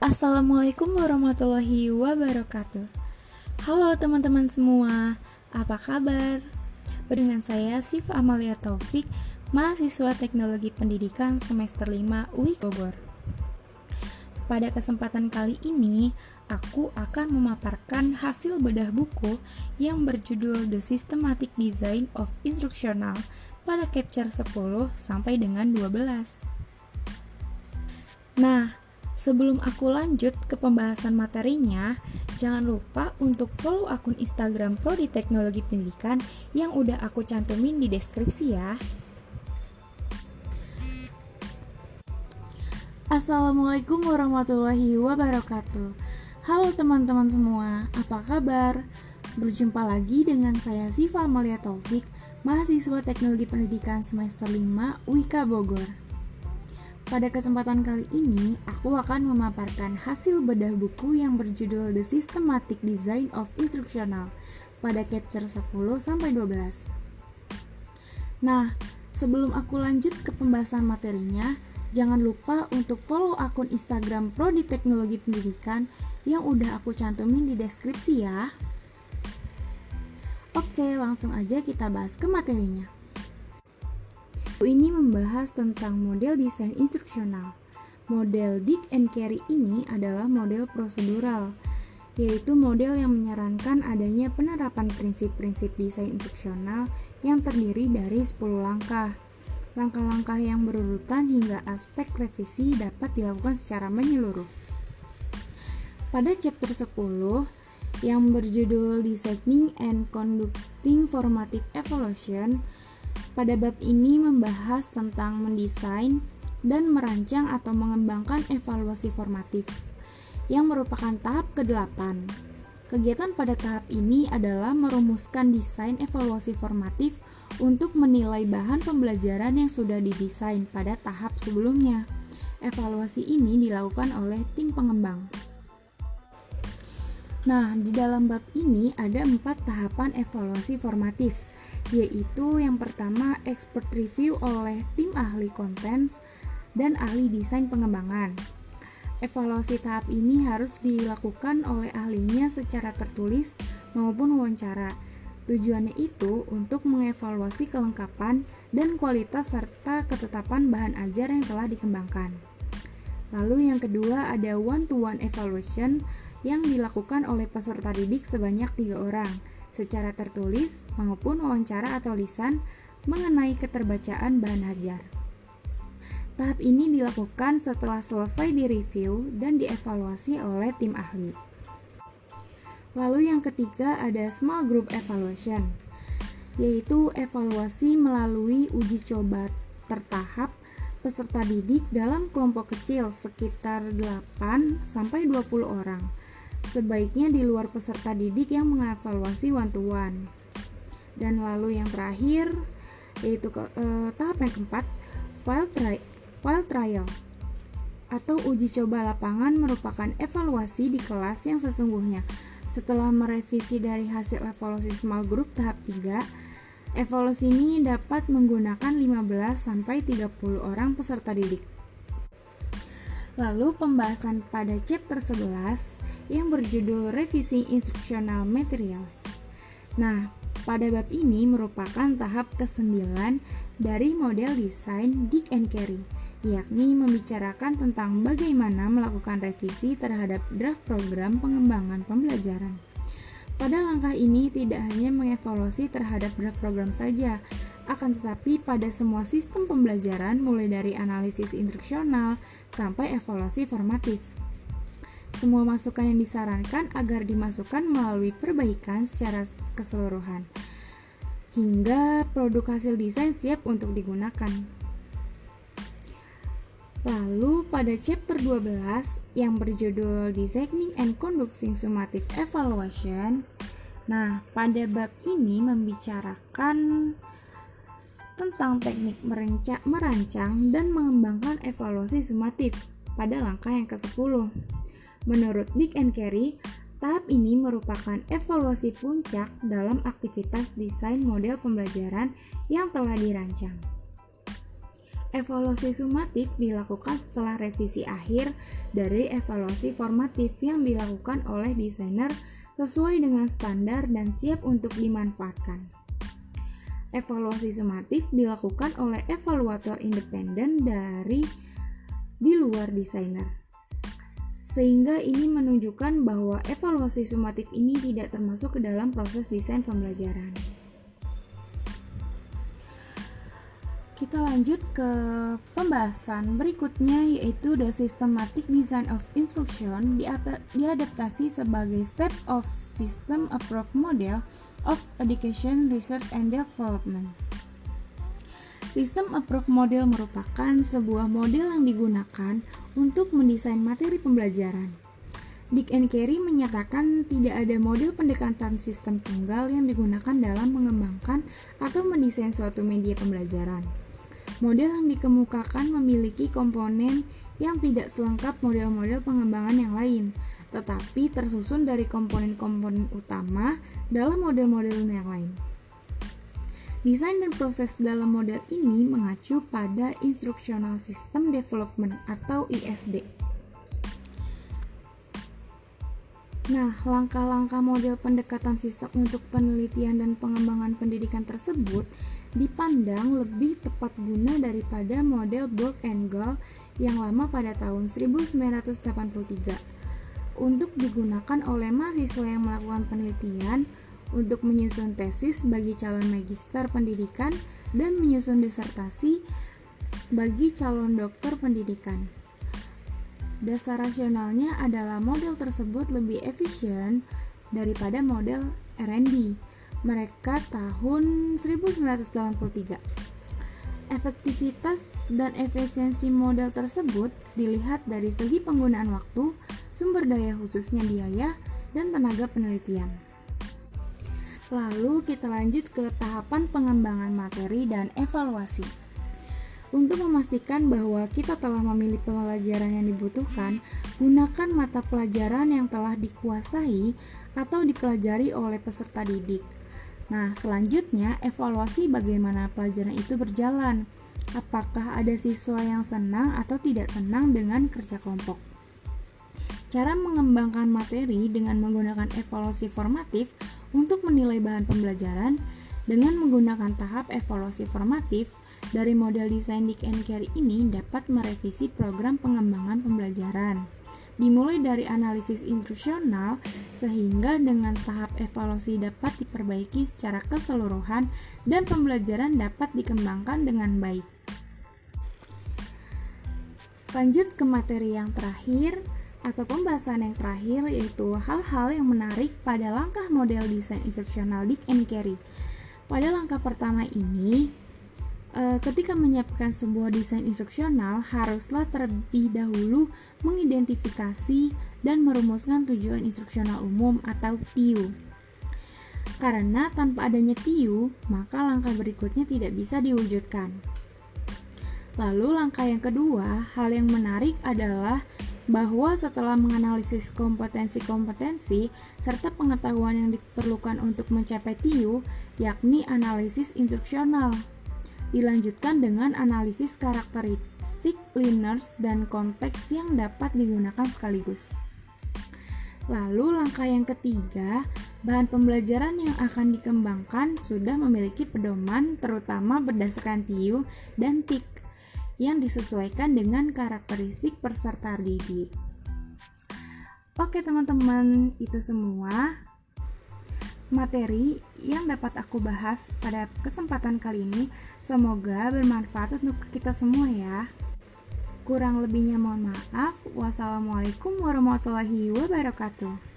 Assalamualaikum warahmatullahi wabarakatuh. Halo teman-teman semua, apa kabar? Dengan saya Sif Amalia Taufik, mahasiswa Teknologi Pendidikan semester 5 UI Bogor. Pada kesempatan kali ini, aku akan memaparkan hasil bedah buku yang berjudul The Systematic Design of Instructional pada capture 10 sampai dengan 12. Nah, Sebelum aku lanjut ke pembahasan materinya, jangan lupa untuk follow akun Instagram Prodi Teknologi Pendidikan yang udah aku cantumin di deskripsi ya. Assalamualaikum warahmatullahi wabarakatuh. Halo teman-teman semua, apa kabar? Berjumpa lagi dengan saya Siva Amalia Taufik, mahasiswa Teknologi Pendidikan semester 5 UIK Bogor. Pada kesempatan kali ini, aku akan memaparkan hasil bedah buku yang berjudul The Systematic Design of Instructional pada capture 10 sampai 12. Nah, sebelum aku lanjut ke pembahasan materinya, jangan lupa untuk follow akun Instagram Prodi Teknologi Pendidikan yang udah aku cantumin di deskripsi ya. Oke, langsung aja kita bahas ke materinya. Buku ini membahas tentang model desain instruksional. Model Dick and Carey ini adalah model prosedural, yaitu model yang menyarankan adanya penerapan prinsip-prinsip desain instruksional yang terdiri dari 10 langkah. Langkah-langkah yang berurutan hingga aspek revisi dapat dilakukan secara menyeluruh. Pada chapter 10 yang berjudul Designing and Conducting Formative Evaluation, pada bab ini membahas tentang mendesain dan merancang atau mengembangkan evaluasi formatif yang merupakan tahap ke-8. Kegiatan pada tahap ini adalah merumuskan desain evaluasi formatif untuk menilai bahan pembelajaran yang sudah didesain pada tahap sebelumnya. Evaluasi ini dilakukan oleh tim pengembang. Nah, di dalam bab ini ada empat tahapan evaluasi formatif yaitu yang pertama expert review oleh tim ahli contents dan ahli desain pengembangan. Evaluasi tahap ini harus dilakukan oleh ahlinya secara tertulis maupun wawancara. Tujuannya itu untuk mengevaluasi kelengkapan dan kualitas serta ketetapan bahan ajar yang telah dikembangkan. Lalu yang kedua ada one-to-one evaluation yang dilakukan oleh peserta didik sebanyak tiga orang secara tertulis maupun wawancara atau lisan mengenai keterbacaan bahan ajar. Tahap ini dilakukan setelah selesai direview dan dievaluasi oleh tim ahli. Lalu yang ketiga ada small group evaluation, yaitu evaluasi melalui uji coba tertahap peserta didik dalam kelompok kecil sekitar 8 sampai 20 orang sebaiknya di luar peserta didik yang mengevaluasi one to one. Dan lalu yang terakhir yaitu ke, eh, tahap yang keempat, file, tri file trial atau uji coba lapangan merupakan evaluasi di kelas yang sesungguhnya. Setelah merevisi dari hasil evaluasi small group tahap 3, evaluasi ini dapat menggunakan 15 sampai 30 orang peserta didik. Lalu pembahasan pada chapter 11 yang berjudul Revisi Instructional Materials. Nah, pada bab ini merupakan tahap ke-9 dari model desain Dick and Carey, yakni membicarakan tentang bagaimana melakukan revisi terhadap draft program pengembangan pembelajaran. Pada langkah ini tidak hanya mengevaluasi terhadap draft program saja, akan tetapi pada semua sistem pembelajaran mulai dari analisis instruksional sampai evaluasi formatif. Semua masukan yang disarankan agar dimasukkan melalui perbaikan secara keseluruhan hingga produk hasil desain siap untuk digunakan. Lalu pada chapter 12 yang berjudul Designing and Conducting Summative Evaluation Nah, pada bab ini membicarakan tentang teknik merancang dan mengembangkan evaluasi sumatif pada langkah yang ke-10. Menurut Dick and Carey, tahap ini merupakan evaluasi puncak dalam aktivitas desain model pembelajaran yang telah dirancang. Evaluasi sumatif dilakukan setelah revisi akhir dari evaluasi formatif yang dilakukan oleh desainer sesuai dengan standar dan siap untuk dimanfaatkan. Evaluasi sumatif dilakukan oleh evaluator independen dari di luar desainer. Sehingga ini menunjukkan bahwa evaluasi sumatif ini tidak termasuk ke dalam proses desain pembelajaran. Kita lanjut ke pembahasan berikutnya yaitu the systematic design of instruction diadaptasi sebagai step of system approach model of education research and development. Sistem approach model merupakan sebuah model yang digunakan untuk mendesain materi pembelajaran. Dick and Carey menyatakan tidak ada model pendekatan sistem tunggal yang digunakan dalam mengembangkan atau mendesain suatu media pembelajaran. Model yang dikemukakan memiliki komponen yang tidak selengkap model-model pengembangan yang lain, tetapi tersusun dari komponen-komponen utama dalam model-model yang lain. Desain dan proses dalam model ini mengacu pada Instructional System Development atau ISD. Nah, langkah-langkah model pendekatan sistem untuk penelitian dan pengembangan pendidikan tersebut dipandang lebih tepat guna daripada model Borg Gall yang lama pada tahun 1983 untuk digunakan oleh mahasiswa yang melakukan penelitian untuk menyusun tesis bagi calon magister pendidikan dan menyusun disertasi bagi calon dokter pendidikan. Dasar rasionalnya adalah model tersebut lebih efisien daripada model R&D mereka tahun 1983. Efektivitas dan efisiensi model tersebut dilihat dari segi penggunaan waktu, sumber daya khususnya biaya, dan tenaga penelitian. Lalu kita lanjut ke tahapan pengembangan materi dan evaluasi. Untuk memastikan bahwa kita telah memilih pelajaran yang dibutuhkan, gunakan mata pelajaran yang telah dikuasai atau dipelajari oleh peserta didik. Nah, selanjutnya evaluasi bagaimana pelajaran itu berjalan. Apakah ada siswa yang senang atau tidak senang dengan kerja kelompok? Cara mengembangkan materi dengan menggunakan evaluasi formatif untuk menilai bahan pembelajaran dengan menggunakan tahap evaluasi formatif dari model desain Dick and Carey ini dapat merevisi program pengembangan pembelajaran dimulai dari analisis instruksional sehingga dengan tahap evaluasi dapat diperbaiki secara keseluruhan dan pembelajaran dapat dikembangkan dengan baik. Lanjut ke materi yang terakhir atau pembahasan yang terakhir yaitu hal-hal yang menarik pada langkah model desain instruksional Dick and Carey. Pada langkah pertama ini, ketika menyiapkan sebuah desain instruksional haruslah terlebih dahulu mengidentifikasi dan merumuskan tujuan instruksional umum atau TIU. Karena tanpa adanya TIU, maka langkah berikutnya tidak bisa diwujudkan. Lalu langkah yang kedua, hal yang menarik adalah bahwa setelah menganalisis kompetensi-kompetensi serta pengetahuan yang diperlukan untuk mencapai TIU, yakni analisis instruksional dilanjutkan dengan analisis karakteristik learners dan konteks yang dapat digunakan sekaligus. Lalu langkah yang ketiga, bahan pembelajaran yang akan dikembangkan sudah memiliki pedoman terutama berdasarkan TIU dan TIK yang disesuaikan dengan karakteristik peserta didik. Oke teman-teman, itu semua materi yang dapat aku bahas pada kesempatan kali ini. Semoga bermanfaat untuk kita semua ya. Kurang lebihnya mohon maaf. Wassalamualaikum warahmatullahi wabarakatuh.